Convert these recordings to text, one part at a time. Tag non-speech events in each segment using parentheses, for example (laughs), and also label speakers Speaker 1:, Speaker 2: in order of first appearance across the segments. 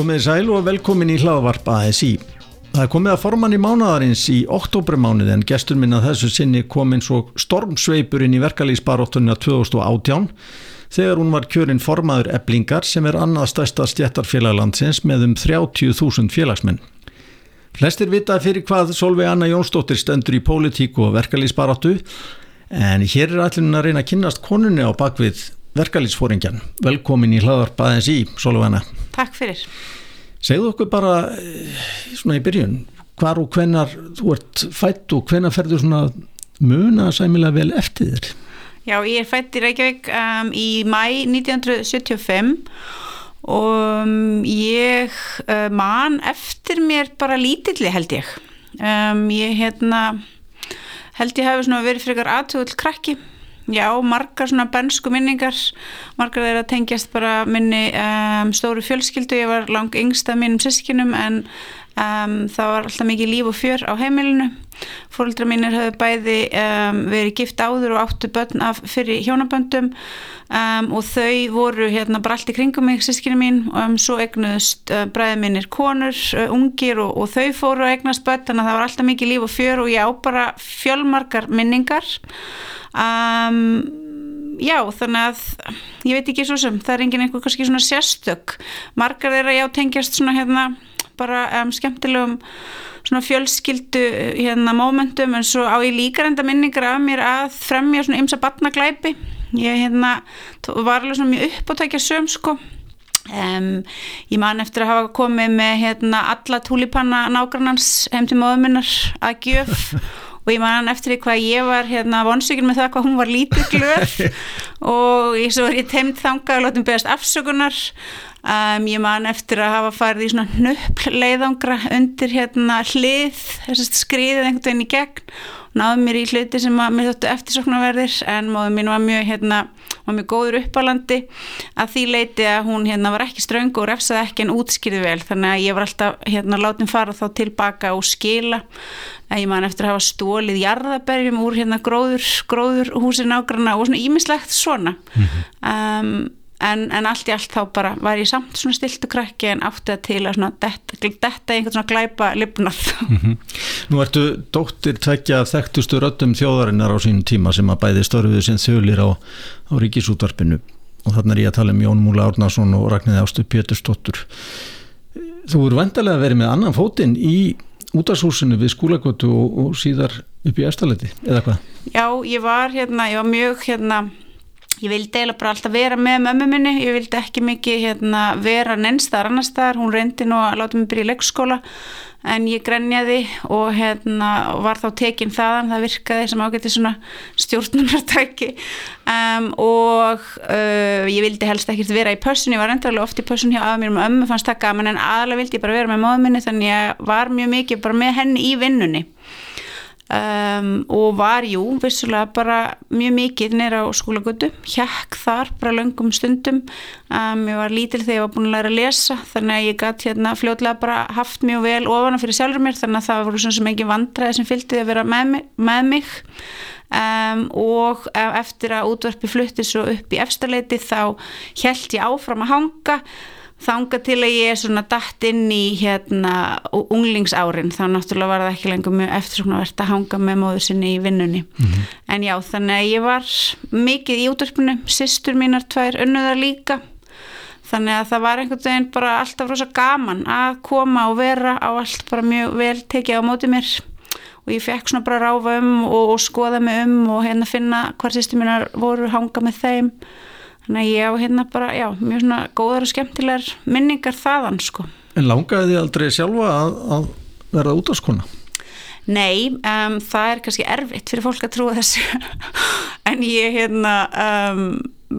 Speaker 1: Komið sæl og velkomin í hlaðvarp ASI. Það er komið að forman í mánadarins í oktobermánuð en gestur minna þessu sinni kom eins og stormsveipur inn í verkalýsbaróttunina 2018 þegar hún var kjörinn formaður eblingar sem er annað stærsta stjættarfélaglandsins með um 30.000 félagsmenn. Flestir vita fyrir hvað Solveig Anna Jónsdóttir stendur í pólitíku og verkalýsbaróttu en hér er allir að reyna að kynast konunni á bakvið verkalýsfóringjan. Velkomin í hlaðvarp ASI, Solveig Anna.
Speaker 2: Takk fyrir.
Speaker 1: Segðu okkur bara eh, svona í byrjun, hvar og hvenar þú ert fætt og hvenar ferður svona muna sæmilega vel eftir þér?
Speaker 2: Já, ég er fætt í Reykjavík um, í mæ 1975 og um, ég uh, man eftir mér bara lítilli held ég. Um, ég hérna, held ég hafi verið fyrir aðtöðul krakki Já, margar svona bensku minningar, margar þeirra tengjast bara minni um, stóru fjölskyldu, ég var lang yngst af mínum sískinum en um, það var alltaf mikið líf og fjör á heimilinu. Fólkdra mínir höfðu bæði um, verið gift áður og áttu börn af fyrir hjónaböndum. Og þau voru hérna bara allt í kringum mig, sískinu mín, og svo egnuðust uh, bræði mínir konur, uh, ungir og, og þau fóru að egnast börn, þannig að það var alltaf mikið líf og fjör og ég á bara fjölmarkar minningar. Um, já þannig að ég veit ekki svo sem það er enginn einhver kannski svona sérstök. Margar þeirra já tengjast svona hérna bara um, skemmtilegum svona fjölskyldu hérna mómentum en svo á ég líka reynda minningar af mér að fremja svona ymsa batnaglæpi ég hérna var alveg svona mjög upp á tækja söm sko. Um, ég man eftir að hafa komið með hérna, alla túlipanna nágrannans heim til móðuminnar að gjöf. (laughs) Og ég man eftir því hvað ég var hérna vonsvíkinn með það hvað hún var lítið glöð. (laughs) Og ég svo var ég teimt þangað og látum beðast afsökunar um, ég man eftir að hafa farið í svona nöppl leiðangra undir hérna hlið skriðið einhvern veginn í gegn. Og náðu mér í hluti sem að mér þóttu eftirsoknaverðir en móðu mín var mjög hérna var mjög góður uppálandi að því leiti að hún hérna var ekki ströng og refsaði ekki en útskýrði vel þannig að ég var alltaf hérna látin fara þá tilbaka og skila. Að ég man eftir að hafa stólið jarðaberjum úr hérna gróður, gróður húsin ágrana og svona ímislegt svona. Um, en, en allt í allt þá bara var ég samt svona stiltu krakki en átti það til að svona detta, einhvern svona glæpa lipnað mm -hmm.
Speaker 1: Nú ertu dóttir tvekja þekktustu röttum þjóðarinnar á sínum tíma sem að bæði störfiðu sinn þjóðlir á, á ríkisútvarpinu og þannig er ég að tala um Jón Múla Árnason og Ragnæði Ástu Pétursdóttur Þú eru vandarlega að vera með annan fótinn í útashúsinu við skólagötu og, og síðar upp í eftirleiti, eða hvað?
Speaker 2: Já, ég var hérna, ég var mjög hérna, ég vildi eiginlega bara alltaf vera með mömmu minni, ég vildi ekki mikið hérna vera nennstaðar annar staðar, hún reyndi nú að láta mig byrja í leikskóla en ég grenjaði og hérna var þá tekinn þaðan, það virkaði sem ágætti svona stjórnunartæki. Um, og uh, ég vildi helst ekkert vera í pössun, ég var endrarlega oft í pössun hjá að mér og ömmu fannst það gaman en aðalega vildi ég bara vera með móðminni þannig ég var mjög mikið bara með henni í vinnunni Um, og var jú vissulega bara mjög mikið nýra á skólagötu, hjekk þar bara löngum stundum um, ég var lítil þegar ég var búin að læra að lesa þannig að ég gæti hérna fljóðlega bara haft mjög vel ofana fyrir sjálfur mér þannig að það voru svona sem ekki vandræði sem fylgdi að vera með mig, með mig. Um, og eftir að útvarpi flutti svo upp í efstaleiti þá held ég áfram að hanga þanga til að ég er svona dætt inn í hérna unglingsárin þá náttúrulega var það ekki lengur mjög eftir svona verðt að hanga með móður sinni í vinnunni. Mm -hmm. en já þannig að ég var mikið í útverfinu, sýstur mínar tvær önnuðar líka. Þannig að það var einhvern veginn bara alltaf rosa gaman að koma og vera á allt bara mjög vel tekið á móti mér. Og ég fekk svona bara ráfa um og, og skoða mig um og hérna finna hvar sýstur mínar voru hanga með þeim Þannig að ég á hérna bara, já, mjög svona góðar og skemmtilegar minningar þaðan, sko.
Speaker 1: En langaði þið aldrei sjálfa að, að verða út á skona?
Speaker 2: Nei, um, það er kannski erfitt fyrir fólk að trúa þessu. (laughs) en ég, hérna, um,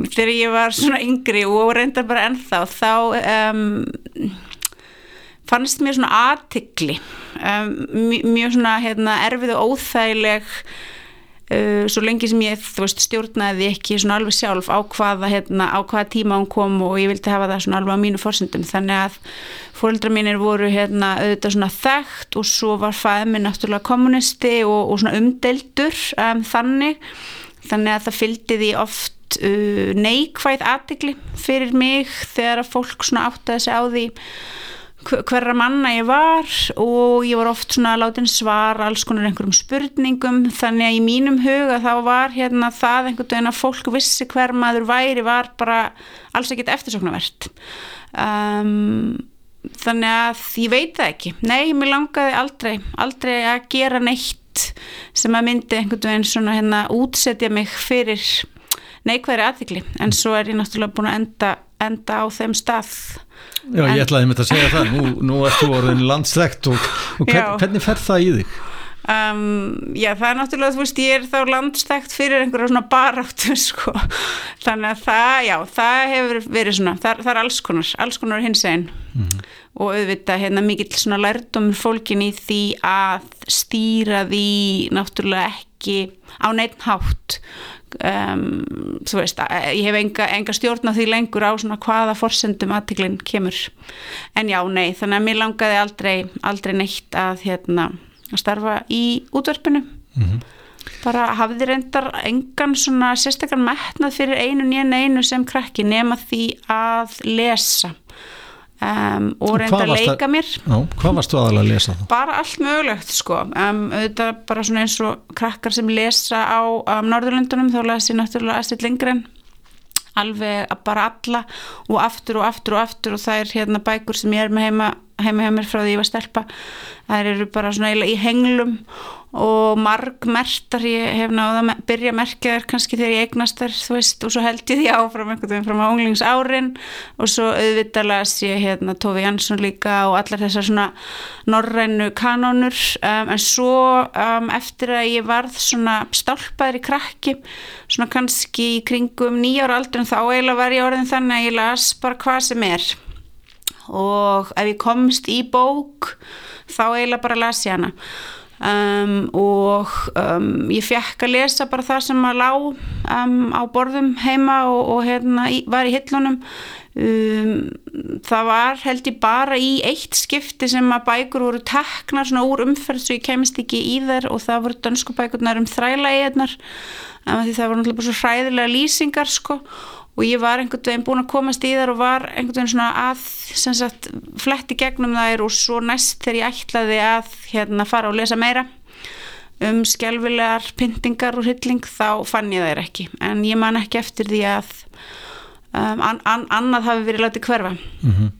Speaker 2: þegar ég var svona yngri og reyndar bara ennþá, þá um, fannst mér svona aðtikli, mjög svona, hérna, erfið og óþægileg Uh, svo lengi sem ég veist, stjórnaði ekki alveg sjálf á hvaða, hérna, á hvaða tíma hún kom og ég vildi hafa það alveg á mínu fórsendum þannig að fóröldra mínir voru hérna, auðvitað svona þekkt og svo var fæðið minn náttúrulega kommunisti og, og svona umdeldur um, þannig. Þannig að það fylgdi því oft uh, neikvæð aðtikli fyrir mig þegar að fólk svona áttaði sig á því hverra manna ég var og ég var oft svona henn svara alls konar einhverjum spurningum. Þannig að í mínum huga þá var hérna það einhvern veginn að fólk vissi hver maður væri var bara alls ekkit eftirsoknavert um, þannig að ég veit það ekki. Nei, mér langaði aldrei aldrei að gera neitt sem að myndi einhvern veginn svona hérna útsetja mig fyrir neikværi aðvikli en svo er ég náttúrulega búin að enda, enda á þeim stað
Speaker 1: Já, en, ég ætlaði með þetta að segja það, nú, nú ert þú orðin landslegt og, og hvern, hvernig fer það í þig?
Speaker 2: Um, já, það er náttúrulega, þú veist, ég er þá landstækt fyrir einhverja svona baráttu, (laughs) sko, þannig að það, já, það hefur verið svona, það, það er alls konar, alls konar hins einn mm -hmm. og auðvitað, hérna, mikill svona lærdomur fólkin í því að stýra því náttúrulega ekki á neitt hátt Um, þú veist, ég hef enga, enga stjórn á því lengur á svona hvaða forsendum aðtiklinn kemur. En já, nei, þannig að mér langaði aldrei aldrei neitt að hérna að starfa í útverfinu mm -hmm. bara hafði reyndar engan svona sérstakar metnað fyrir einu nýjan einu sem krakki nema því að lesa Um, og reynda að leika mér.
Speaker 1: Já, hvað varstu aðalega að lesa það?
Speaker 2: bara allt mögulegt sko. Um, auðvitað bara svona eins og krakkar sem lesa á um, Norðurlundunum þá lesi ég náttúrulega Astrid Lindgren. Alveg bara alla og aftur og aftur og aftur og það er hérna bækur sem ég er með heima heima hjá mér frá því ég var stelpa það eru bara svona eiginlega í henglum og margmertar ég hef náða að byrja að merkja þær kannski þegar ég eignast þær þú veist og svo held ég því áfram einhvern veginn frá unglingsárin og svo auðvitað las ég hérna Tófi Jansson líka og allar þessar svona norrænu kanónur. Um, en svo um, eftir að ég varð svona stálpaður í krakki svona kannski í kringum nýjára aldrun þá eiginlega var ég orðin þannig að ég las bara hvað sem er. Og ef ég komst í bók þá eiginlega bara las ég hana um, og um, ég fekk að lesa bara það sem að lá á borðum heima og, og hérna, í, var í hillunum. Það var held ég bara í eitt skipti sem að bækur voru teknar svona úr umferð svo ég kemist ekki í þær og það voru dönsku bækurnar um þræla eiginnar því það voru náttúrulega svo hræðilega lýsingar sko og ég var einhvern veginn búin að komast í þar og var einhvern veginn svona að sagt, fletti gegnum þær og svo næst þegar ég ætlaði að hérna, fara og lesa meira um skjálfilegar pyntingar og hylling þá fann ég þær ekki en ég man ekki eftir því að um, an, an, annað hafi verið látið hverfa mm -hmm.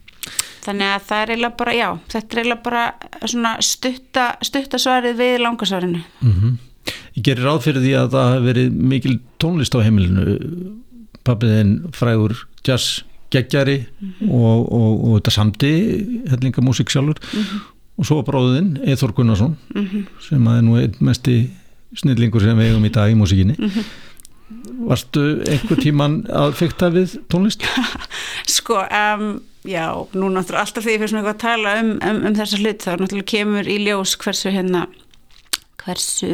Speaker 2: þannig að það er eiginlega bara já, þetta er eiginlega bara svona stutta, stutta svarið við langasvarinu mm -hmm.
Speaker 1: Ég gerir ráð fyrir því að það hefur verið mikil tónlist á heimilinu pappiðin frægur jazz geggjari mm -hmm. og, og, og þetta samti hellingamúsík sjálfur mm -hmm. og svo bróðin Eithor Gunnarsson mm -hmm. sem er nú einn mesti snillingur sem við eigum í dag í músíkinni mhm. Varstu einhver tíman að fyrta við tónlist? (laughs)
Speaker 2: Sko, um, já, nú náttúrulega alltaf þegar ég fyrir svona eitthvað að tala um, um, um þessa hlut þá náttúrulega kemur í ljós hversu hérna hversu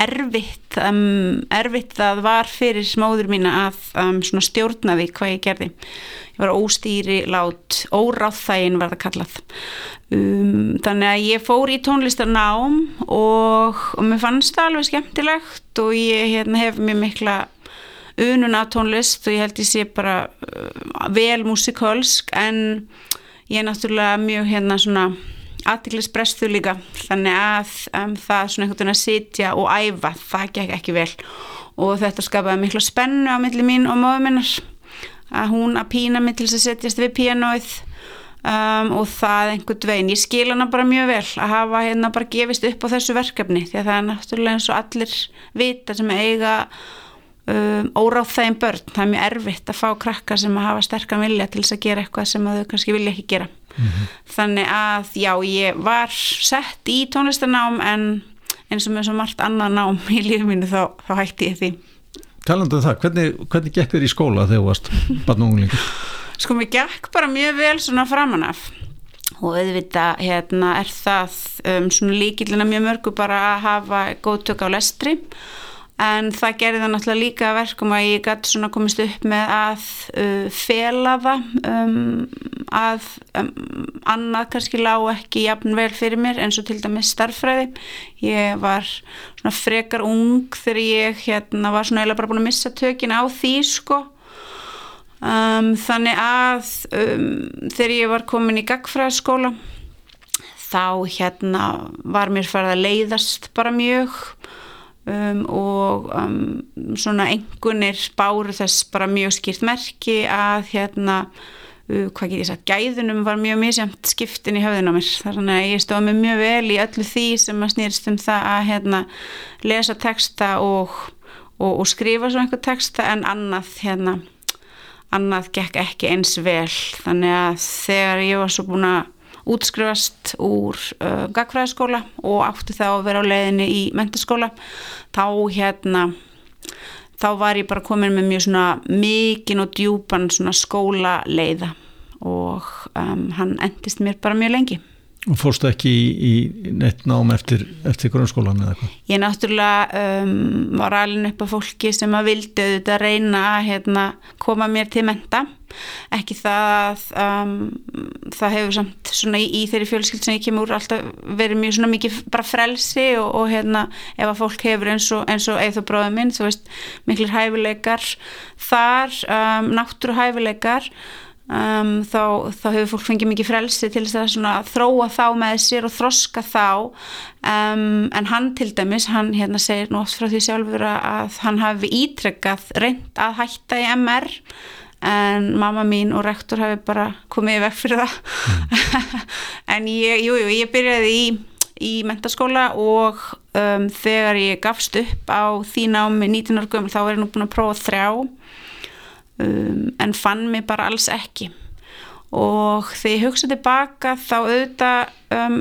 Speaker 2: erfitt, um, erfitt það var fyrir smóður mína að um, stjórna því hvað ég gerði. Ég var óstýri lát óráþægin var það kallað. Um, þannig að ég fór í tónlistarnám og, og mér fannst það alveg skemmtilegt og ég hérna, hef mér mikla unun af tónlist og ég held ég sé bara uh, vel músikalsk en ég er náttúrulega mjög hérna svona aðtiklisbrestu líka. Þannig að um, það svona einhvern veginn að sitja og æfa, það gekk ekki vel. Og þetta skapaði miklu spennu á milli mín og móðu minnar. Að hún að pína mig til þess að setjast við pianoið um, og það einhvern veginn, ég skil hana bara mjög vel að hafa hérna bara gefist upp á þessu verkefni. Því að það er náttúrulega eins og allir vita sem eiga um, óráð þeim börn, það er mjög erfitt að fá krakka sem að hafa sterkan vilja til þess að gera eitthvað sem þau kannski vilja ekki gera mm -hmm. þannig að já, ég var sett í tónlistanám en eins og með svo margt annað nám í lífið mínu þá, þá hætti ég því
Speaker 1: Talandu um það, hvernig, hvernig gekk þér í skóla þegar þú varst barnunglingur?
Speaker 2: Sko, mér gekk bara mjög vel svona framanaf og auðvitað hérna er það um, svona líkilina mjög mörgu bara að hafa góð tök á lestri en það gerði það náttúrulega líka verkum að ég gæti svona komist upp með að uh, fela það um, að um, annað kannski lág ekki jafn vel fyrir mér eins og til dæmis starffræði ég var svona frekar ung þegar ég hérna var svona eða bara búin að missa tökin á því sko. Um, þannig að um, þegar ég var komin í gagfræðaskóla þá hérna var mér farið að leiðast bara mjög Um, og um, svona engunir báru þess bara mjög skýrt merki að hérna uh, hvað get ég sagt, gæðunum var mjög misjamt skiptin í höfðun á mér. Þannig að ég stóð mig mjög vel í öllu því sem að snýrst um það að hérna lesa texta og, og, og skrifa svona einhver texta en annað hérna annað gekk ekki eins vel. Þannig að þegar ég var svo búin að útskrifast úr uh, gagfræðaskóla og átti þá að vera á leiðinni í mentaskóla þá hérna þá var ég bara komin með mjög svona mikinn og djúpan svona skóla leiða og um, hann endist mér bara mjög lengi
Speaker 1: Og fórstu ekki í, í neitt nám eftir, eftir grunnskólan eða eitthvað?
Speaker 2: Ég náttúrulega um, var alveg upp á fólki sem að vildi auðvitað reyna að hérna, koma mér til menta. Ekki það, um, það hefur samt svona í, í þeirri fjölskyld sem ég kemur alltaf verið mjög svona mikið bara frelsi og, og hérna ef að fólk hefur eins og, og eða bróðum minn, þú veist, miklir hæfileikar þar, um, náttúru hæfileikar Um, þá, þá hefur fólk fengið mikið frelsi til þess að þróa þá með sér og þroska þá. Um, en hann til dæmis, hann hérna segir nú oft frá því sjálfur að hann hafi ítrekkað reynd að hætta í MR en mamma mín og rektor hafi bara komið vekk fyrir það. Mm. (laughs) en ég, jú, jú, ég byrjaði í, í mentaskóla og um, þegar ég gafst upp á því námi 19 ára gömul þá er ég nú búin að prófa þrjá um, en fann mig bara alls ekki. Og þegar ég hugsa tilbaka þá auðvitað um,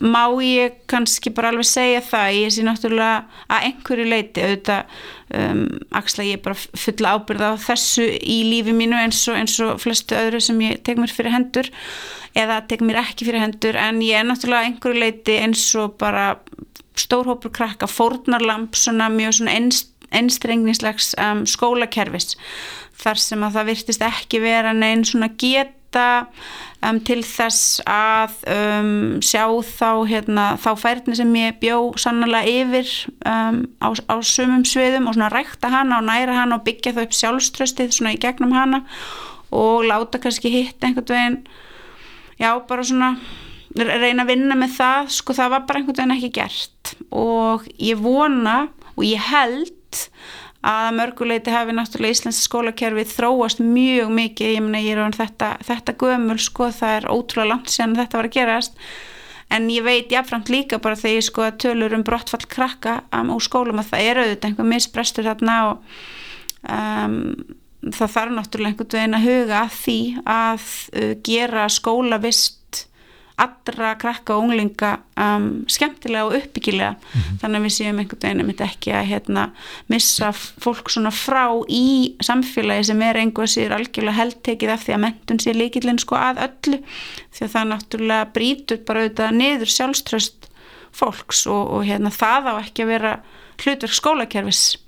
Speaker 2: má ég kannski bara alveg segja það. Ég sé náttúrulega að einhverju leiti auðvitað um, axla ég bara fulla ábyrða á þessu í lífi mínu eins og, eins og flestu öðru sem ég tek mér fyrir hendur eða tek mér ekki fyrir hendur. En ég er náttúrulega einhverju leiti eins og bara stórhópur krakka fórnarlamp svona mjög svona einst einstrengnislegs um, skólakerfis þar sem að það virtist ekki vera neinn svona geta um, til þess að um, sjá þá, hérna, þá færni sem ég bjó sannlega yfir um, á, á sumum sviðum og svona rækta hana og næra hana og byggja það upp sjálfströstið svona í gegnum hana og láta kannski hitt einhvern veginn. Já bara svona reyna að vinna með það sko það var bara einhvern veginn ekki gert. Og ég vona og ég held að mörguleiti hafi náttúrulega Íslands skólakerfi þróast mjög mikið, ég menna ég er á þetta, þetta gömul sko, það er ótrúlega langt sen þetta var að gerast. En ég veit jáfnframt líka bara þegar ég sko að tölur um brottfall krakka um, úr skólum að það er auðvitað einhver misbrestur þarna og um, það þarf náttúrulega einhvern veginn að huga að því að uh, gera skólavist allra krakka og unglinga um, skemmtilega og uppbyggilega mm -hmm. þannig að við séum einhvern veginn að ekki að hérna, missa fólk svona frá í samfélagi sem er einhver sér algjörlega heldtekið af því að mentun sé líkillin sko að öllu því að það náttúrulega brítur bara auðvitað niður sjálfströst fólks og, og hérna, það á ekki að vera hlutverk skólakerfis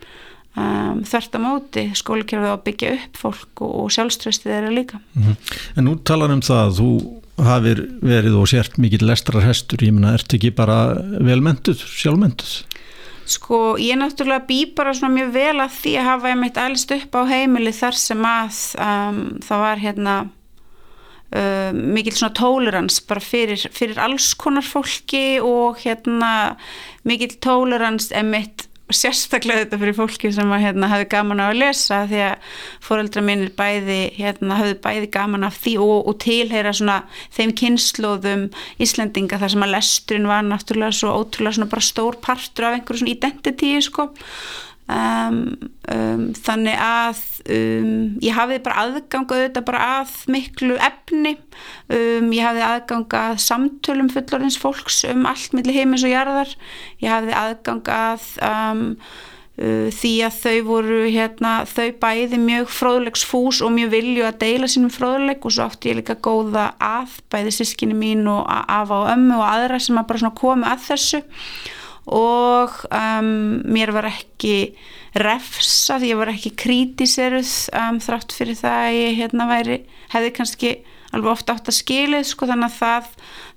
Speaker 2: Um, þvert að móti skólakerfið á að byggja upp fólk og, og sjálfströstið er að líka mm -hmm.
Speaker 1: En nú talar um það að þú hafið verið og sért mikill lestrarhestur, ég menna, ert ekki bara velmentuð, sjálfmentuð?
Speaker 2: Sko, ég náttúrulega bý bara svona mjög vel að því að hafa ég meitt allist upp á heimili þar sem að um, það var hérna uh, mikill svona tolerans bara fyrir, fyrir alls konar fólki og hérna mikill tolerans emitt sérstaklega þetta fyrir fólki sem að, hérna, hafði gaman á að lesa því að fóreldra mínir bæði hérna, hafði bæði gaman af því og, og tilheyra svona þeim kynnslóðum Íslendinga þar sem að lesturinn var náttúrulega svo ótrúlega bara stór partur af einhverju svona identity sko Um, um, þannig að um, ég hafði bara aðganga auðvitað bara að miklu efni. Ég hafði aðganga að samtölum fullorins fólks um allt millir heimis og jarðar. Ég hafði aðganga að uh, því að þau voru hérna, þau bæði mjög fróðlegsfús og mjög vilju að deila sínum fróðleg og svo átti ég líka góða að bæði sískinni mín og afa og ömmu og aðra sem að bara komi að þessu og um, mér var ekki refsað, ég var ekki krítiseruð um, þrátt fyrir það að ég hérna væri, hefði kannski alveg ofta átt að skilið sko þannig að það,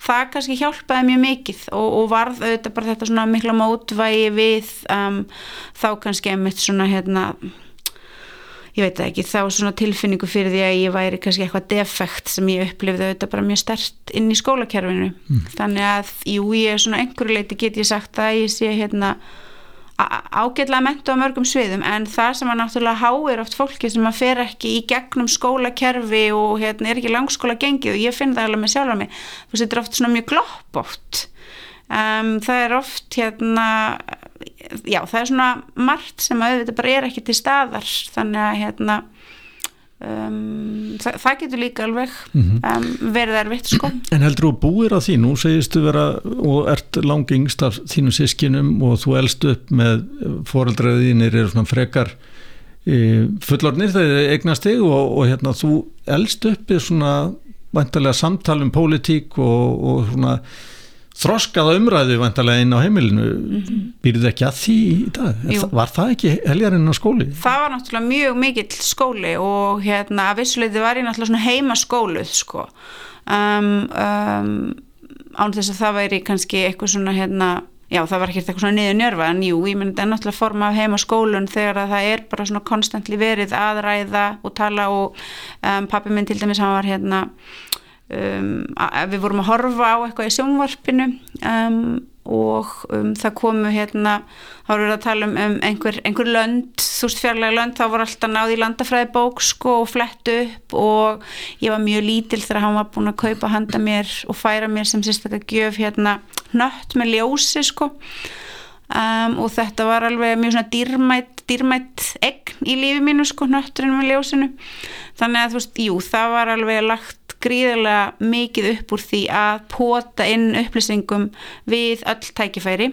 Speaker 2: það kannski hjálpaði mjög mikið og, og varð auðvitað bara þetta svona mikla mótvægi við um, þá kannski einmitt svona hérna ég veit ekki, þá svona tilfinningu fyrir því að ég væri kannski eitthvað defekt sem ég upplifði auðvitað bara mjög stert inn í skólakerfinu. Mm. þannig að, jú, ég er svona einhverju leiti get ég sagt að ég sé hérna ágætlega mentu á mörgum sviðum en það sem að náttúrulega háir oft fólki sem að fer ekki í gegnum skólakerfi og hérna er ekki langskóla gengið og ég finn það alveg með sjálf að mig. Þú er oft svona mjög gloppótt. Um, það er oft hérna já það er svona margt sem að þetta bara er ekki til staðar þannig að hérna Um, það, það getur líka alveg mm -hmm. um, verið erfitt sko (clears throat)
Speaker 1: En heldur þú búir að því, nú segistu vera og ert langingst af þínum sískinum og þú elst upp með foreldraðinir eru svona frekar e, fullornir þegar eignast þig og, og hérna þú elst upp í svona vantarlega samtal um pólitík og, og svona þroskaða umræðu vantarlega inn á heimilinu mm -hmm. býrðu ekki að því í dag Jú. var það ekki heljarinn á skóli?
Speaker 2: Það var náttúrulega mjög mikill skóli og hérna að vissuleiti var ég náttúrulega svona heima skóluð sko um, um, án þess að það væri kannski eitthvað svona hérna já það var ekki eitthvað svona niður njörfa en jú, ég myndi náttúrulega forma af heima skólun þegar að það er bara svona konstantli verið aðræða og tala og um, pappi minn til dæmis hann var hérna Um, við vorum að horfa á eitthvað í sjónvarpinu um, og um, það komu hérna, þá vorum við að tala um, um einhver, einhver lönd, þú veist fjarlæg lönd, þá voru alltaf náði landafræði bók sko og flett upp og ég var mjög lítil þegar hann var búin að kaupa handa mér og færa mér sem sérstaklega gjöf hérna nött með ljósi sko. Um, og þetta var alveg mjög svona dýrmætt, dýrmætt egn í lífi mínu sko nötturinn með ljósinu. Þannig að þú veist, jú, það var alveg lagt gríðilega mikið upp úr því að pota inn upplýsingum við öll tækifæri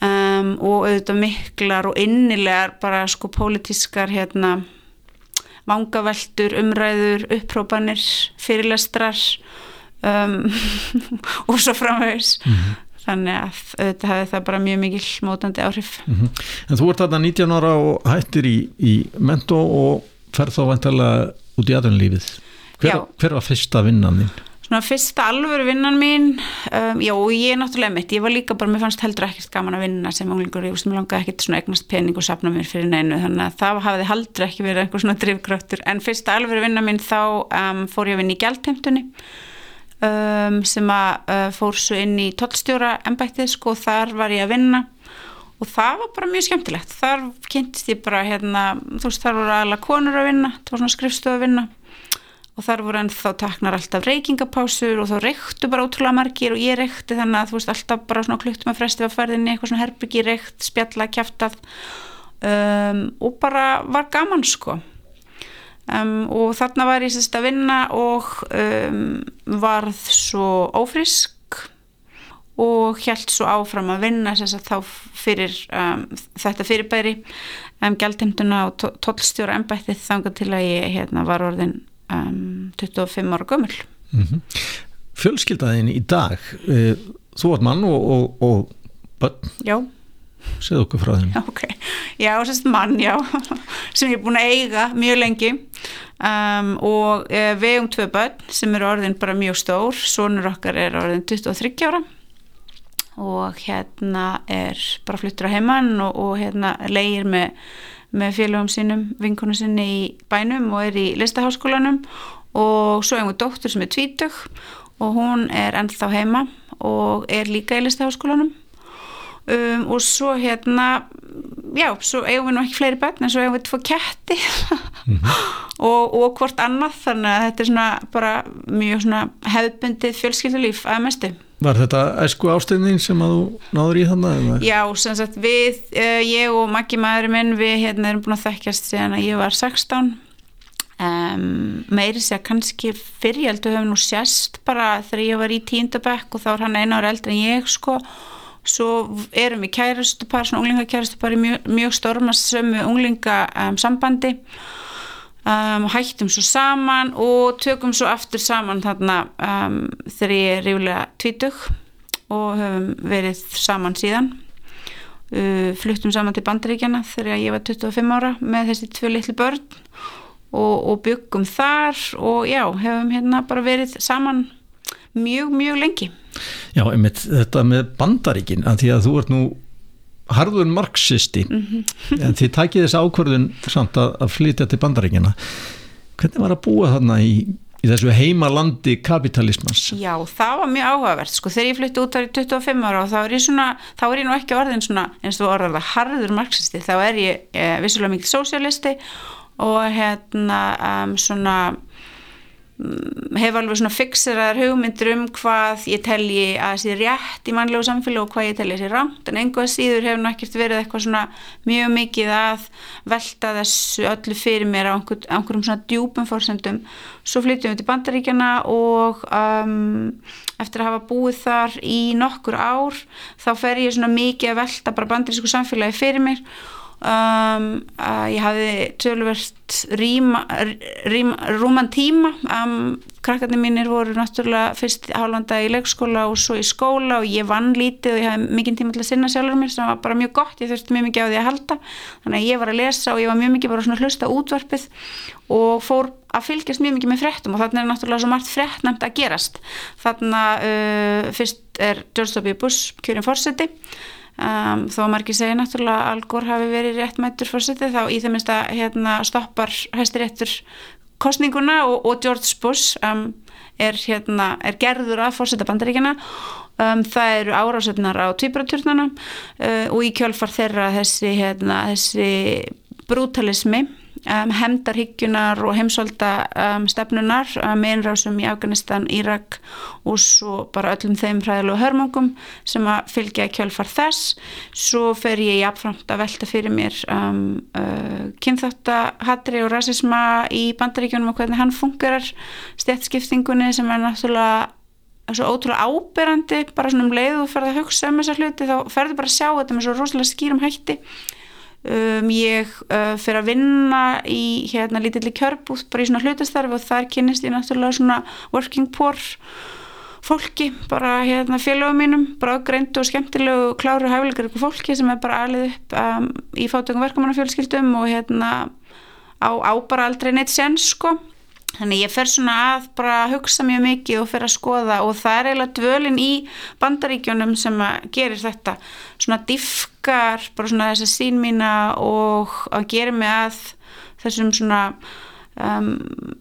Speaker 2: um, og auðvitað miklar og innilegar bara sko pólitískar hérna vangaveltur, umræður, upprópanir, fyrirlestrar um, (laughs) og svo framvegs. Mm -hmm. Þannig að auðvitað hefði það bara mjög mikil mótandi áhrif. Mm -hmm.
Speaker 1: En þú ert þarna 19 ára og hættir í, í mentó og ferð þá vantarlega út í aðrunlífið. Hver, hver var fyrsta vinnan þín?
Speaker 2: Svona fyrsta alvöru vinnan mín um, já og ég er náttúrulega mitt. Ég var líka bara, mér fannst heldur ekkert gaman að vinna sem unglingur, ég langaði ekkert svona eignast pening og sapna mér fyrir neinu, þannig að það hafiði heldur ekki verið einhver svona drivkraftur en fyrsta alvöru vinnan mín þá um, fór ég að vinna í gælteimtunni um, sem að uh, fór svo inn í tollstjóra ennbættið, sko, þar var ég að vinna. Og það var bara mjög skemmtilegt. Þar kynntist ég bara, hérna, þú veist, þar voru aðla konur að vinna, það var svona vinna og þar voru ennþá taknar alltaf reykingapásur og þá reyktu bara ótrúlega margir og ég reykti þannig að þú veist alltaf bara svona kluktum að fresti að ferðinni eitthvað svona herbyggi reykt, spjalla, kæftað um, og bara var gaman sko. Um, og þarna var ég sérst að vinna og um, varð svo ófrisk og held svo áfram að vinna sérst að þá fyrir um, þetta fyrirbæri um, gæltimtuna og tollstjóra ennbættið þanga til að ég hérna, var orðin um, 25 ára gömul. Mm -hmm.
Speaker 1: Fjölskyldaðin í dag e, þú ert mann og, og, og börn?
Speaker 2: Já.
Speaker 1: Segð okkur frá þeim. (laughs)
Speaker 2: Okay. Já, sérst mann, já (laughs) sem ég er búin að eiga mjög lengi. Um, og e, við um tvö börn sem eru orðin bara mjög stór. Sonur okkar er orðin 23 ára. Og hérna er bara fluttur á heimann og, og hérna leir með með félagum sínum, vinkunum sinni í bænum og er í listaháskólanum. Og svo einhver dóttur sem er tvítug og hún er ennþá heima og er líka í listaháskólanum um, og svo hérna já, svo eigum við nú ekki fleiri bönn en svo eigum við tvo ketti mm -hmm. (laughs) og, og hvort annað þannig að þetta er svona bara mjög svona hefðbundið fjölskyldulíf að mestu
Speaker 1: Var þetta æsku ástegnin sem að þú náður í þannig?
Speaker 2: Já, sem sagt við, uh, ég og Maggi maðurinn minn, við hérna erum búin að þekkjast síðan að ég var 16 um, meiri sé að kannski fyrirjöldu höfum nú sérst bara þegar ég var í tíndabæk og þá er hann eina ára eldri en ég sko svo erum við kærastupar, svona unglingakærastupar í mjög, mjög stormast sömu unglingasambandi um, Um, hættum svo saman og tökum svo aftur saman þarna um, þegar ég er rífulega tvítug og höfum verið saman síðan. Uh, fluttum saman til bandaríkjana þegar ég var 25 ára með þessi tvö litlu börn og, og byggum þar og já, hefum hérna bara verið saman mjög, mjög lengi
Speaker 1: Já, einmitt þetta með bandaríkin að því að þú ert nú harður marxisti mm -hmm. en þið takið þess ákvörðun samt að, að flytja til bandaríkina hvernig var að búa þarna í, í þessu heimalandi kapitalismans?
Speaker 2: Já, það var mjög áhugavert sko, þegar ég flytti út árið 25 ára og þá er ég svona, þá er ég nú ekki orðin svona eins og orðað harður marxisti þá er ég eh, vissulega mikil sósialisti og hérna um, svona Mm, hef alveg svona fixeraðar hugmyndir um hvað ég telji að það sé rétt í mannlegu samfélag og hvað ég telji að sé rámt en einhvað síður hefur náttúrulega verið eitthvað svona mjög mikið að velta þessu öllu fyrir mér á einhver, einhverjum svona djúpum fórsendum svo flyttum við til Bandaríkjana og um, eftir að hafa búið þar í nokkur ár þá fer ég svona mikið að velta bara bandarísku samfélagi fyrir mér Um, ég hafði tölverst rúman tíma. Um, krakkarnir mínir voru náttúrulega fyrst hálfanda í leikskóla og svo í skóla og ég vann lítið og ég hafði mikið tíma til að sinna sjálfur mér sem var bara mjög gott, ég þurfti mjög mikið á því að halda. Þannig að ég var að lesa og ég var mjög mikið bara svona hlusta útvarpið og fór að fylgjast mjög mikið með frettum og þannig er náttúrulega svo margt frettnæmt að gerast. Þannig að uh, fyrst er George W. Bush kjörinn fórseti Um, þó að margir segja náttúrulega að Al Gore hafi verið réttmættur fórsetið þá í það minnst að hérna, stoppar hæstiréttur kostninguna og, og George Bush um, er, hérna, er gerður að fórseta bandaríkjana um, það eru árásöfnar á tvíbraturnana uh, og í kjölfar þeirra þessi, hérna, þessi brutalismi um, hemdarhyggjunar og heimsólda um, stefnunar um, einrásum í Afganistan, Írak og svo bara öllum þeim fræðilegu hörmungum sem að fylgja kjölfar þess. Svo fer ég jafnframt að velta fyrir mér um, uh, kynþáttahatri og rasisma í bandaríkjunum og hvernig hann fungerar stjætskiptingunni sem er náttúrulega svo ótrúlega áberandi bara svona um leið og ferða að hugsa um þessa hluti þá ferðu bara að sjá þetta með svo rosalega skýrum hætti Um, ég uh, fyrir að vinna í hérna lítilli kjörbúð bara í svona hlutastarfi og þar kynist ég náttúrulega svona working poor fólki, bara hérna félögum mínum, bara ágreindu og skemmtilegu kláru hæfilegar ykkur fólki sem er bara alið upp um, í fátökum verkamannafjölskyldum og hérna á, á bara aldrei neitt sen sko Þannig ég fer svona að bara hugsa mjög mikið og fer að skoða og það er eiginlega dvölin í bandaríkjónum sem gerir þetta. Svona diffkar bara svona þessa sín mína og að gera mig að þessum svona, um,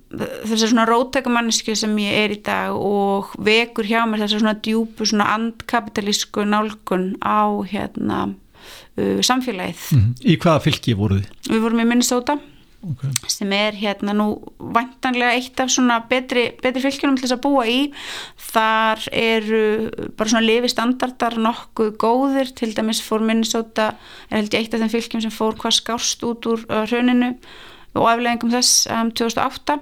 Speaker 2: þessar svona rótækumannisku sem ég er í dag og vekur hjá mér þessar svona djúpu svona andkapitalísku nálgun á hérna uh, samfélagið.
Speaker 1: Mm. Í hvaða fylki voruð þið?
Speaker 2: Við vorum í Minnesota okay. sem er hérna nú vantanlega eitt af svona betri, betri fylgjum til þess að búa í. Þar eru bara svona lifistandardar nokkuð góðir. Til dæmis fór Minnesota er held ég eitt af þeim fylgjum sem fór hvað skást út úr uh, rauninu og afleggingum þess um, 2008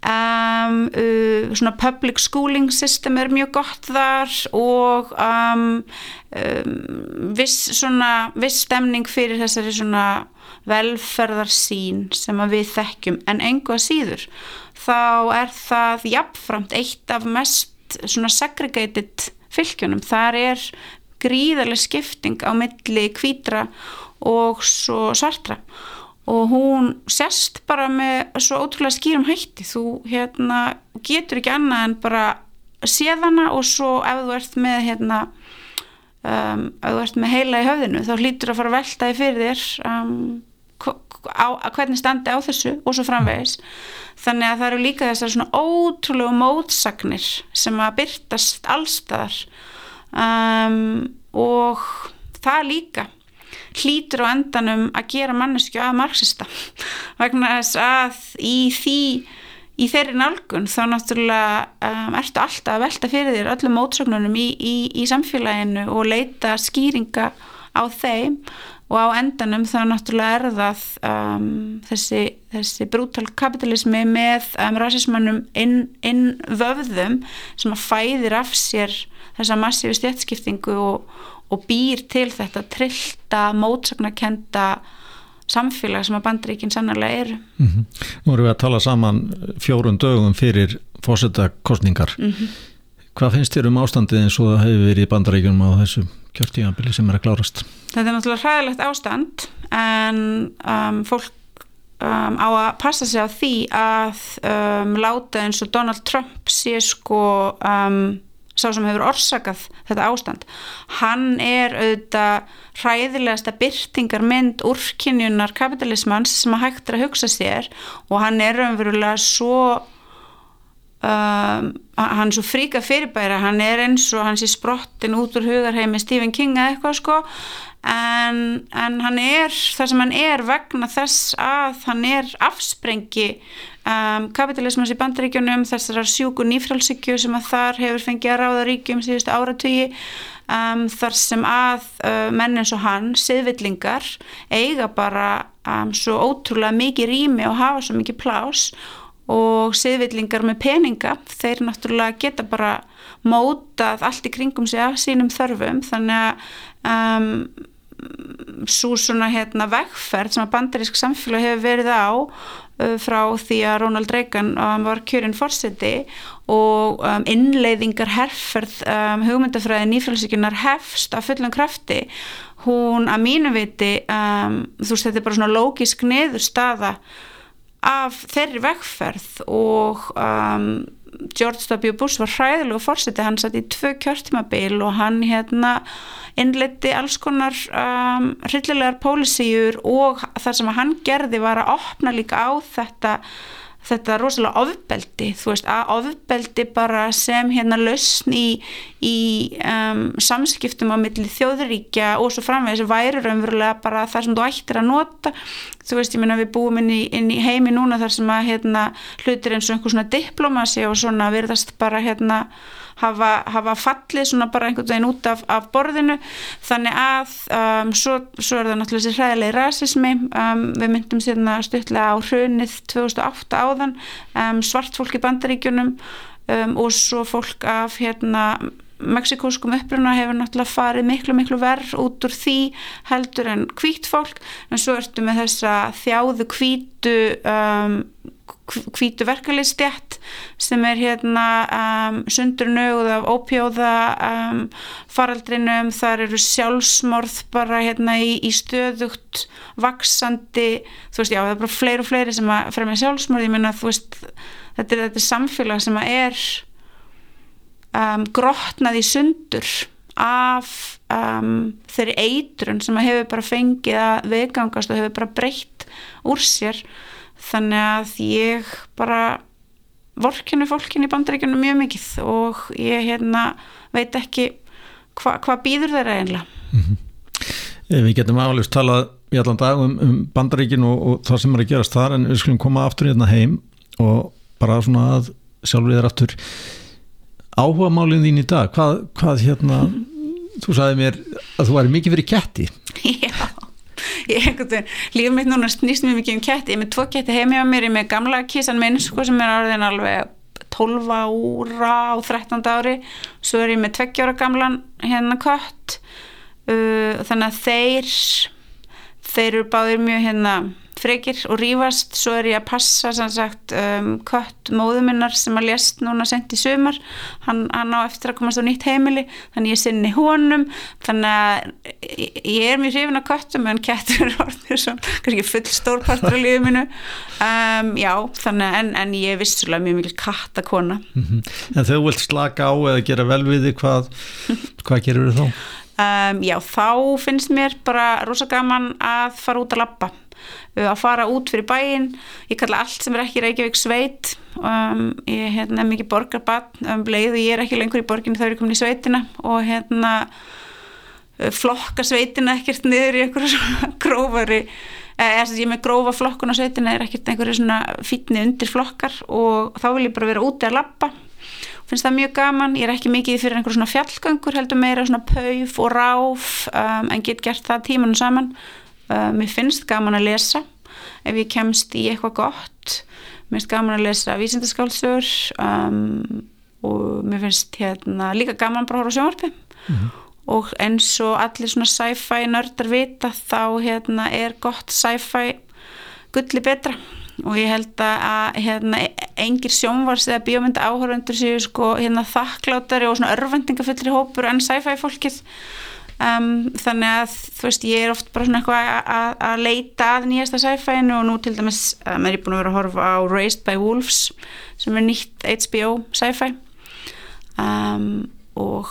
Speaker 2: Um, uh, svona public schooling system er mjög gott þar og um, um, viss svona viss stemning fyrir þessari svona velferðarsín sem við þekkjum. En enga síður þá er það jafnframt eitt af mest svona segregated fylgjunum, þar er gríðarlega skipting á milli kvítra og svo svartra og hún sest bara með svo ótrúlega skýrum hætti. Þú hérna, getur ekki annað en bara séðana og svo ef þú ert með hérna, um, ef þú ert með heila í höfðinu þá hlýtur að fara að velta þig fyrir þér um, á, hvernig standi á þessu og svo framvegis. Þannig að það eru líka þessar svona ótrúlega mótsagnir sem að byrtast allstaðar um, og það líka hlýtur á endanum að gera mannesku að marxista. Vegna þess að í því í þeirri nálgun þá náttúrulega um, ertu alltaf að velta fyrir þér öllum mótsögnunum í, í, í samfélaginu og leita skýringa á þeim og á endanum þá náttúrulega er það um, þessi, þessi brútal kapitalismi með um, rasismannum inn, inn vöfðum sem að fæðir af sér þessa massífi stjætskiptingu og, og býr til þetta trillta, mótsagnakenda samfélag sem að bandreikin sannarlega eru.
Speaker 1: Mm -hmm. Nú erum við að tala saman fjórun dögum fyrir fórsetta kostningar. Mm -hmm. Hvað finnst þér um ástandið eins og það hefur verið í bandreikunum á þessu kjörtíðanbili sem er að klárast?
Speaker 2: Þetta er náttúrulega hræðilegt ástand en um, fólk um, á að passa sig á því að um, láta eins og Donald Trump sé sko um, sá sem hefur orsakað þetta ástand. Hann er auðvitað hræðilegasta byrtingar mynd úrkynjunar kapitalismans sem að hægt er að hugsa sér og hann er umverulega svo um, hann er svo fríka fyrirbæra hann er eins og hann sé sprottin út úr hugarheimi Stephen King eða eitthvað sko. En, en hann er það sem hann er vegna þess að hann er afsprengi um, kapitalismans í bandaríkjunum þessar sjúku nýfrálsykju sem að þar hefur fengið að ráða ríkjum síðustu áratögi um, þar sem að uh, menn eins og hann, siðvillingar eiga bara um, svo ótrúlega mikið rými og hafa svo mikið plás og siðvillingar með peninga þeir náttúrulega geta bara mótað allt í kringum sig af sínum þörfum. Þannig að um, svo svona hérna vegferð sem að bandarísk samfélag hefur verið á uh, frá því að Ronald Reagan um, var kjörinn fórseti og um, innleiðingar herrferð um, hugmyndafræði nýfélagssíkunar hefst af fullum krafti hún að mínu viti um, þú veist þetta er bara svona lógisk niður staða af þeirri vegferð og um, George W. Bush var hræðilegu fórseti, hann satt í tvö kjörtímabil og hann hérna innleiti alls konar um, hryllilegar pólisíur og það sem hann gerði var að opna líka á þetta þetta rosalega ofbeldi þú veist að ofbeldi bara sem hérna lausn í, í um, samskiptum á milli þjóðuríkja og svo framvegis væri raunverulega bara það sem þú ættir að nota. Þú veist ég minna við búum inn í, inn í heimi núna þar sem að hérna hlutir eins og einhver svona diplomasi og svona verðast bara hérna hafa, hafa fallið svona bara einhvern veginn út af, af borðinu. Þannig að um, svo, svo er það náttúrulega þessi hræðilegi rasismi. Um, við myndum sérna stuttlega á hrunið 2008 áðan um, svart fólk í bandaríkjunum um, og svo fólk af hérna meksikóskum uppruna hefur náttúrulega farið miklu miklu verð út úr því heldur en hvít fólk. En svo ertu með þessa þjáðu hvítu um, hvítu verkalistjætt sem er hérna um, sundurnöguð af ópjóða um, faraldrinum, þar eru sjálfsmorð bara hérna í, í stöðugt vaksandi, þú veist já það er bara fleiri og fleiri sem að fremja sjálfsmorð, ég minna þú veist þetta er, þetta samfélag sem að er um, grotnað í sundur af um, þeirri eitrun sem að hefur bara fengið að viðgangast og hefur bara breytt úr sér þannig að ég bara vorkinu fólkin í bandaríkjunum mjög mikið og ég hérna veit ekki hva, hvað býður þeirra einlega mm -hmm.
Speaker 1: Við getum álega talað í allan dag um, um bandaríkin og, og það sem er að gerast þar en við skulum koma aftur hérna heim og bara svona að sjálfur þér aftur. Áhuga málinn þín í dag hvað, hvað hérna þú sagði mér að þú væri mikið fyrir ketti. (laughs)
Speaker 2: Já lífið mitt núna snýst mjög mikið um ketti, ég er með tvo ketti heimja á mér ég er með gamla kísan minn sko sem er orðin alveg 12 ára á 13. ári svo er ég með 20 ára gamlan hérna kött uh, þannig að þeir þeir eru báðir mjög hérna frekir og rýfast, svo er ég að passa sagt, um, kött móðuminnar sem að lést núna sent í sömar hann, hann á eftir að komast á nýtt heimili þannig ég sinni honum. Þannig að ég er mjög hrifin að köttum en kettur er orðið svo kannski full stórpartur á lífið minu um, já, þannig en, en ég er vissulega mjög mikil kattakona. Mm
Speaker 1: -hmm. En þú vilt slaka á eða gera vel við þig hvað, hvað gerur þú þá?
Speaker 2: Um, já, þá finnst mér bara rosa gaman að fara út að lappa að fara út fyrir bæin ég kalla allt sem er ekki Reykjavík sveit. Um, ég er hérna, mikið borgarbann um leið og ég er ekki lengur í borginu þá er ég komin í sveitina og hérna flokka sveitina ekkert niður í einhverju (laughs) svona grófari. Eða ég er með grófa flokkun á sveitina er ekkert einhverju svona fítni undir flokkar og þá vil ég bara vera úti að lappa finnst það mjög gaman, ég er ekki mikið fyrir einhverju svona fjallgöngur heldur meira svona pauf og ráf um, en get gert það tímanum saman Uh, mér finnst gaman að lesa. Ef ég kemst í eitthvað gott mér finnst gaman að lesa vísindaskálsur um, og mér finnst hérna líka gaman bara að hóra sjónvarpi mm -hmm. og eins og allir svona sci-fi nördar vita þá hérna er gott sci-fi gulli betra. Og ég held að hérna engir sjónvars eða bíómynda áhörvendur séu sko hérna þakklátari og svona örvendingafullir hópur en sci-fi fólkið um, þannig að þú veist ég er oft bara svona eitthvað að, leita að nýjasta sci-fi-inu og nú til dæmis um, er ég búin að vera að horfa á Raised by Wolves sem er nýtt HBO sci-fi. Um, og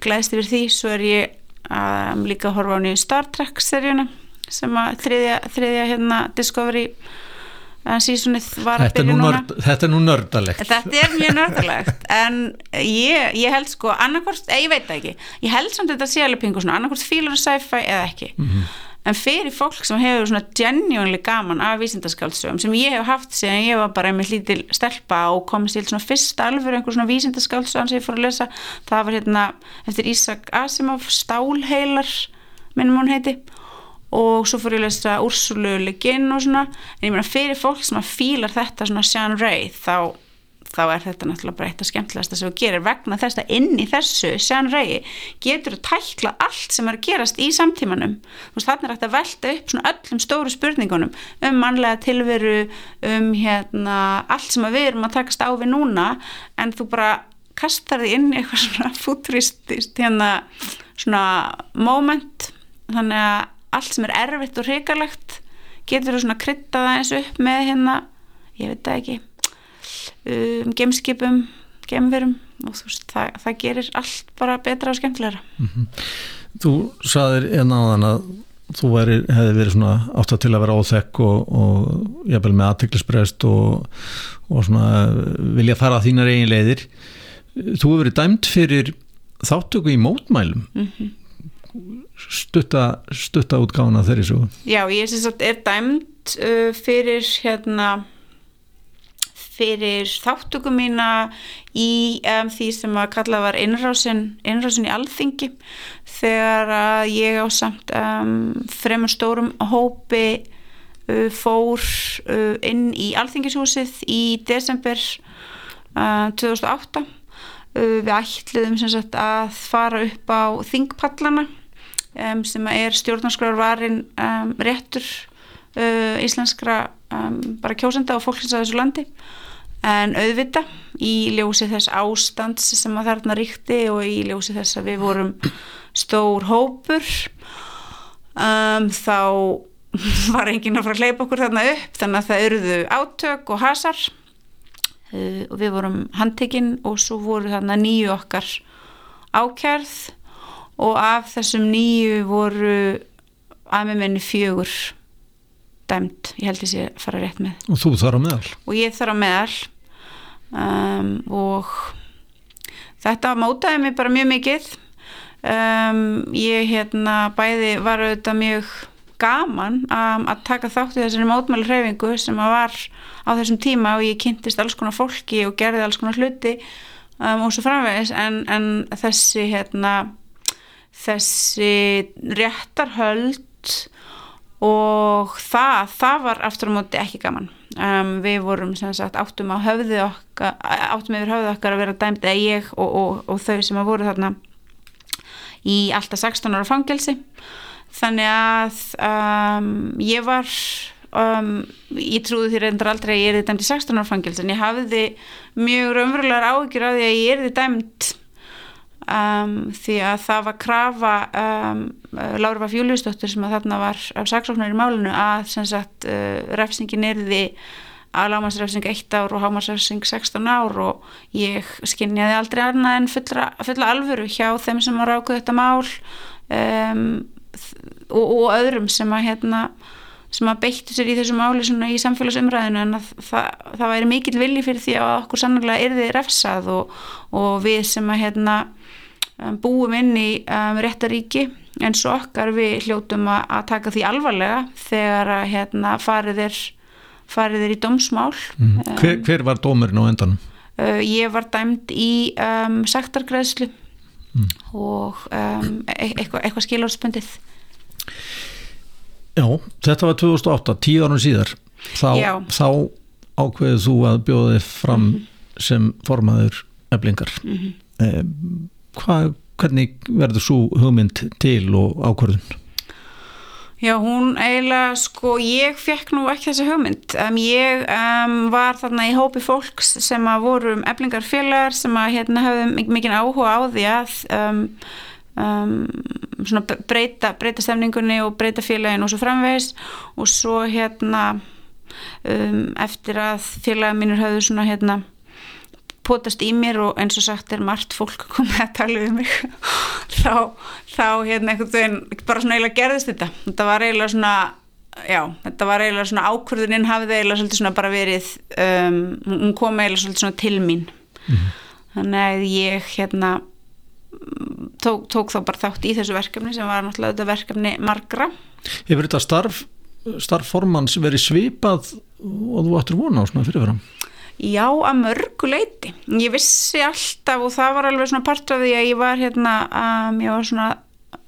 Speaker 2: glæðist yfir því. Svo er ég um, líka að horfa á nýju Star Trek seríuna sem að þriðja, þriðja hérna Discovery sísunnið var
Speaker 1: að byrja núna. nörd, Þetta er nú nördalegt.
Speaker 2: Þetta er mjög nördalegt en ég, ég held sko annarkort, ég veit ekki. Ég held samt þetta sé alveg pingu svona annarkort fílur sci-fi eða ekki. Mm -hmm. en fyrir fólk sem hefur svona genuinely gaman af vísindaskáldsögum sem ég hef haft síðan ég var bara með lítil stelpa og komist til svona fyrst alveg einhver svona vísindaskáldsögum sem ég fór að lesa það var hérna eftir Isaac Asimov Stálheilar minnum hún heiti og svo fór ég að lesa Úrsulu Leginn og svona, en ég meina fyrir fólk sem að fílar þetta svona Sean Ray þá, þá er þetta náttúrulega bara eitt af skemmtilegast sem við gerir. Vegna þess að inn í þessu Sean Ray getur að tækla allt sem er að gerast í samtímanum. Þú veist þannig er að velta upp svona öllum stóru spurningunum um mannlega tilveru um hérna allt sem við erum að takast á við núna. En þú bara kastar því inn í eitthvað svona (laughs) futuristist hérna svona moment. Þannig að allt sem er erfitt og hrikalegt getur þú svona kryttað aðeins upp með hérna, ég veit það ekki um, gemskipum gemverum og þú veist það, það gerir allt bara betra og skemmtilegra. Mm -hmm.
Speaker 1: Þú saðir einn á þann að þú veri, hefði verið svona átt að til að vera óþekk og, og jafnvel með aðtiklisbreyst og, og svona vilja fara að þínar eigin leiðir. Þú hefur verið dæmt fyrir þáttöku í mótmælum. Mm -hmm stutta, stutta útgána þeirri svo
Speaker 2: Já, ég syns að er dæmt uh, fyrir hérna fyrir þáttöku mína í um, því sem að kalla var innrásin, innrásin í alþingi þegar að ég á samt um, fremur stórum hópi uh, fór uh, inn í alþingishúsið í desember 2008 uh, við ætliðum sagt, að fara upp á þingpallana um, sem er stjórnarskrarvarin um, réttur uh, íslenskra um, bara kjósenda og fólksins að þessu landi. En auðvita í ljósi þess ástands sem að þarna ríkti og í ljósi þess að við vorum stór hópur um, þá (laughs) var enginn að fara að hleypa okkur þarna upp þannig að það eruðu átök og hasar. Uh, og við vorum handtekinn og svo voru þarna nýju okkar ákjærð og af þessum nýju voru aðmjöminni fjögur dæmt, ég held að ég fara rétt með.
Speaker 1: Og þú þarf á meðal?
Speaker 2: Og ég þarf á meðal. Um, og þetta mótaði mig bara mjög mikið. Um, ég hérna bæði var auðvitað mjög gaman um, að taka þátt í þessari mótmæli hreyfingu sem að var á þessum tíma og ég kynntist alls konar fólki og gerði alls konar hluti um, og svo framvegis. En, en þessi hérna þessi réttarhöld og það, það var aftur á móti ekki gaman. Um, við vorum sem sagt áttum á höfðu okkar áttum yfir höfðu okkar að vera dæmt eða ég og, og, og þau sem að voru þarna í alltaf 16 ára fangelsi. Þannig að um, ég var um, ég trúði því reyndar aldrei að ég er dæmt í 16 ára fangelsi en ég hafiði mjög raunverulegar áhyggjur á því að ég er dæmt um, því að það var krafa um, Láru var Fjúliusdóttir sem að þarna var af saksóknar í málinu að sem sagt uh, refsingin erði að lámasrefsing 1 ár og hámasrefsing 16 ár og ég skinnjaði aldrei annað en fulla, fulla alvöru hjá þeim sem var ákveð þetta mál um, og, og öðrum sem að hérna sem að beittu sér í þessu máli í samfélagsumræðinu en það, það væri mikill vilji fyrir því að okkur sannlega erði refsað og, og við sem að hérna Um, búum inn í um, réttaríki eins og okkar við hljótum að, að taka því alvarlega þegar að hérna, farið, er, farið er í domsmál
Speaker 1: mm. hver, hver var dómurinn á endanum?
Speaker 2: Uh, ég var dæmd í um, sektargreðslu mm. og um, e eitthvað, eitthvað skilárspöndið
Speaker 1: Já, þetta var 2008, tíu árum síðar þá, þá ákveðið þú að bjóða þið fram mm -hmm. sem formaður eblingar -hmm. um hvað, hvernig verður svo hugmynd til og ákvörðun?
Speaker 2: Já, hún eiginlega, sko, ég fekk nú ekki þessi hugmynd. Um, ég um, var þarna í hópi fólks sem að voru um eflingarfélagar sem að hérna hafði mikið áhuga á því að um, um, svona breyta, breyta stemningunni og breyta félagin og svo framvegis. Og svo hérna um, eftir að félagin mínur höfðu svona hérna potast í mér og eins og sagt er margt fólk (laughs) komið að tala um mig (laughs) þá, þá hérna einhvern veginn bara svona eiginlega gerðist þetta. Þetta var eiginlega svona já, þetta var eiginlega svona ákvörðuninn hafið eiginlega svolítið svona bara verið um, hún kom eiginlega svolítið svona til mín. Mm þannig að ég hérna tók, tók þá bara þátt í þessu verkefni sem var náttúrulega þetta verkefni margra
Speaker 1: Hefur þetta starf starfformans verið svipað og þú ættir vona á svona fyrirfram?
Speaker 2: Já, að mörgu leiti. Ég vissi alltaf og það var alveg svona part af því að ég var hérna, um, ég var svona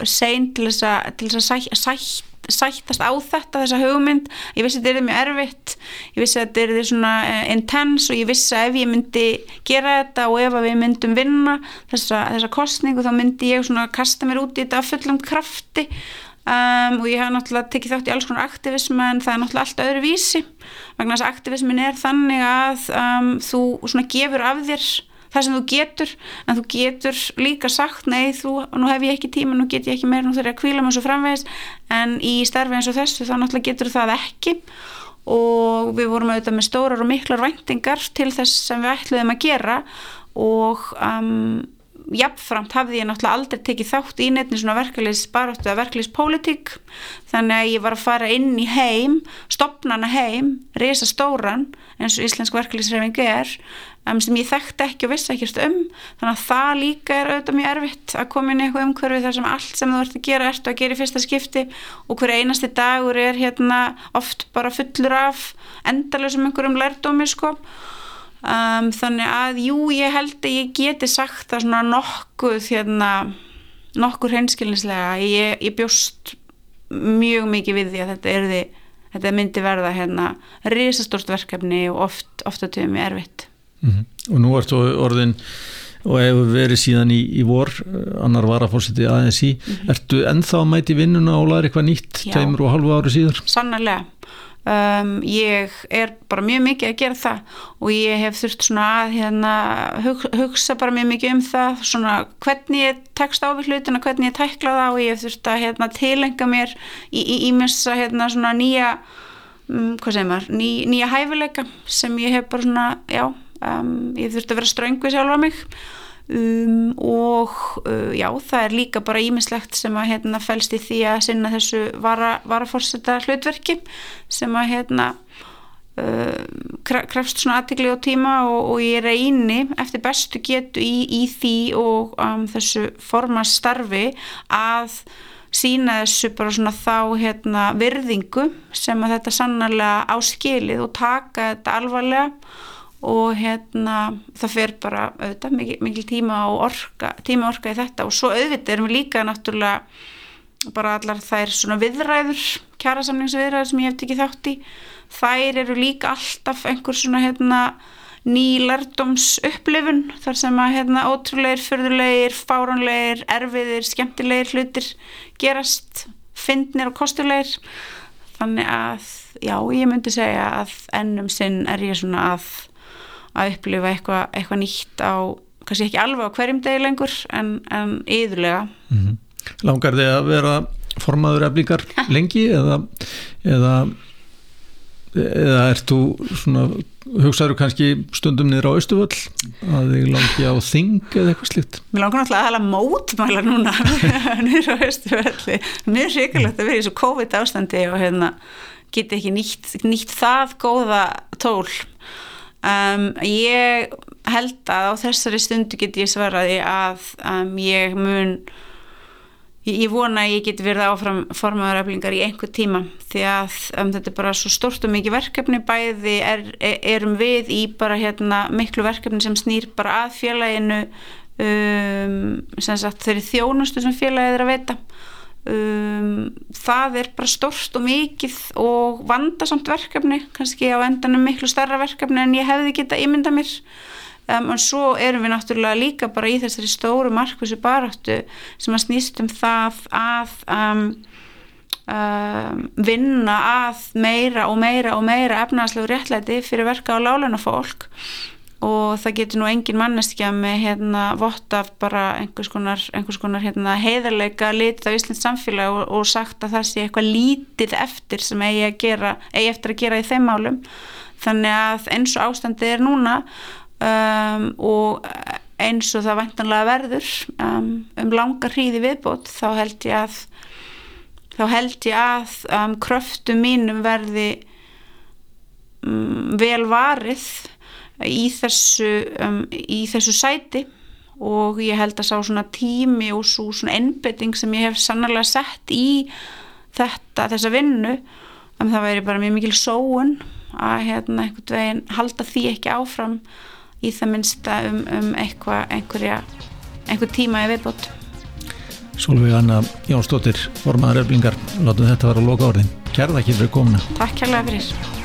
Speaker 2: sein til þess að, til þess að sæ, sæ, sættast á þetta, þessa hugmynd. Ég vissi að þetta er mjög erfitt, ég vissi að þetta er svona uh, intense og ég vissi að ef ég myndi gera þetta og ef við myndum vinna þessa, þessa kostningu þá myndi ég svona kasta mér út í þetta fullum krafti. Um, og ég hef náttúrulega tekið þátt í alls konar aktivism en það er náttúrulega allt öðru vísi vegna þess að aktivismin er þannig að um, þú svona gefur af þér það sem þú getur en þú getur líka sagt nei þú, nú hef ég ekki tíma, nú get ég ekki meira nú þurf ég að kvíla mér svo framvegis. En í starfi eins og þessu þá náttúrulega getur það ekki. Og við vorum auðvitað með stórar og miklar væntingar til þess sem við ætluðum að gera. Og um, jafnframt hafði ég náttúrulega aldrei tekið þátt í nefnir svona verkefliðs baráttu að verkefliðs pólitík þannig að ég var að fara inn í heim stopnana heim, reysa stóran eins og íslensk verkefliðsreyfing er sem ég þekkti ekki og vissi ekkert um. Þannig að það líka er auðvitað mjög erfitt að koma inn í eitthvað umhverfi þar sem allt sem þú ert að gera ertu að gera í fyrsta skipti og hverja einasti dagur er hérna oft bara fullur af endalösum einhverjum lærdómi sko um, þannig að jú ég held að ég geti sagt það svona nokkuð hérna, nokkur hreinskilnislega ég, ég bjóst mjög mikið við því að þetta er því þetta myndi verða hérna risastórt verkefni og oft, ofta töfum ég erfitt
Speaker 1: mm -hmm. og nú ertu orðin og hefur verið síðan í, í vor annar varafórsiti aðeins í mm -hmm. ertu ennþá að mæti vinnuna og læra eitthvað nýtt tveimur og halvu ári síðar?
Speaker 2: Sannarlega Um, ég er bara mjög mikið að gera það og ég hef þurft svona að hérna, hug, hugsa bara mjög mikið um það svona hvernig ég tekst á við hlutina, hvernig ég tækla það og ég hef þurft að hérna, tilenga mér í ímessa hérna, svona nýja um, hvað segir maður, ný, nýja hæfileika sem ég hef bara svona já, um, ég hef þurft að vera ströng við sjálfa mig Um, og uh, já, það er líka bara ímislegt sem að hérna fælst í því að sinna þessu vara, varafórseta hlutverki sem að hérna uh, krefst svona aðtikli á tíma og, og ég reyni eftir bestu getu í, í því og um, þessu formast starfi að sína þessu bara svona þá hérna virðingu sem að þetta sannarlega áskilið og taka þetta alvarlega og hérna það fer bara auðvitað mikil, tíma og orka, tíma orka í þetta. Og svo auðvitað erum við líka náttúrulega bara allar þær svona viðræður kjærasamningsviðræður sem ég hef tekið þátt í. Þær eru líka alltaf einhver svona hérna nýlardoms upplifun þar sem að hérna ótrúleir, förðulegir, fáranlegir, erfiðir, skemmtilegir hlutir gerast, fyndnir og kostulegir. Þannig að já, ég myndi segja að ennum sinn er ég svona að að upplifa eitthvað eitthva nýtt á, kannski ekki alveg á hverjum degi lengur en, en yðurlega mm -hmm.
Speaker 1: Langar þið að vera formaður eflingar (laughs) lengi eða eða, eða ert þú svona hugsaður kannski stundum niður á Östuföll að þið langi á þing eða eitthvað slikt
Speaker 2: Mér langar náttúrulega að hala mótmæla núna (laughs) niður á Östufölli mér er sérkjulegt að vera í svo COVID ástandi og hérna geti ekki nýtt, nýtt það góða tól Um, ég held að á þessari stundu get ég svaraði að um, ég mun ég, vona að ég get verið áfram formaðuröflingar í einhver tíma því að um, þetta er bara svo stort og mikið verkefni. Bæði er, er, erum við í bara hérna miklu verkefni sem snýr bara að félaginu sem sagt þeirri þjónustu sem félagið er að veita Um, það er bara stort og mikið og vandasamt verkefni kannski á endanum miklu starra verkefni en ég hefði geta ímynda mér. Um, en svo erum við náttúrulega líka bara í þessari stóru markvísu baráttu sem að snýst um það að um, vinna að meira og meira og meira efnagslegu réttlæti fyrir verka á láluna fólk og það getur nú engin manneskja með hérna vott af bara einhvers konar, einhvers konar hérna, heiðarleika litið á Íslands samfélag og, og sagt að það sé eitthvað lítið eftir sem eigi, gera, eigi eftir að gera í þeim málum. Þannig að eins og ástandið er núna um, og eins og það vantanlega verður um, um langar hríði viðbót þá held ég að þá held ég að um, kröftu mínum verði um, vel varið í þessu, um, í þessu sæti og ég held að sá svona tími og svo svona ennbytting sem ég hef sannarlega sett í þetta, þessa vinnu um það væri bara mjög mikil sóun að hérna einhvern veginn halda því ekki áfram í það minnsta um, um eitthvað, einhverja einhver tíma í viðbót.
Speaker 1: Solveig Anna Jónsdóttir formaður öflingar, látum þetta vera að loka orðin Kærða ekki fyrir komuna
Speaker 2: Takk kærlega fyrir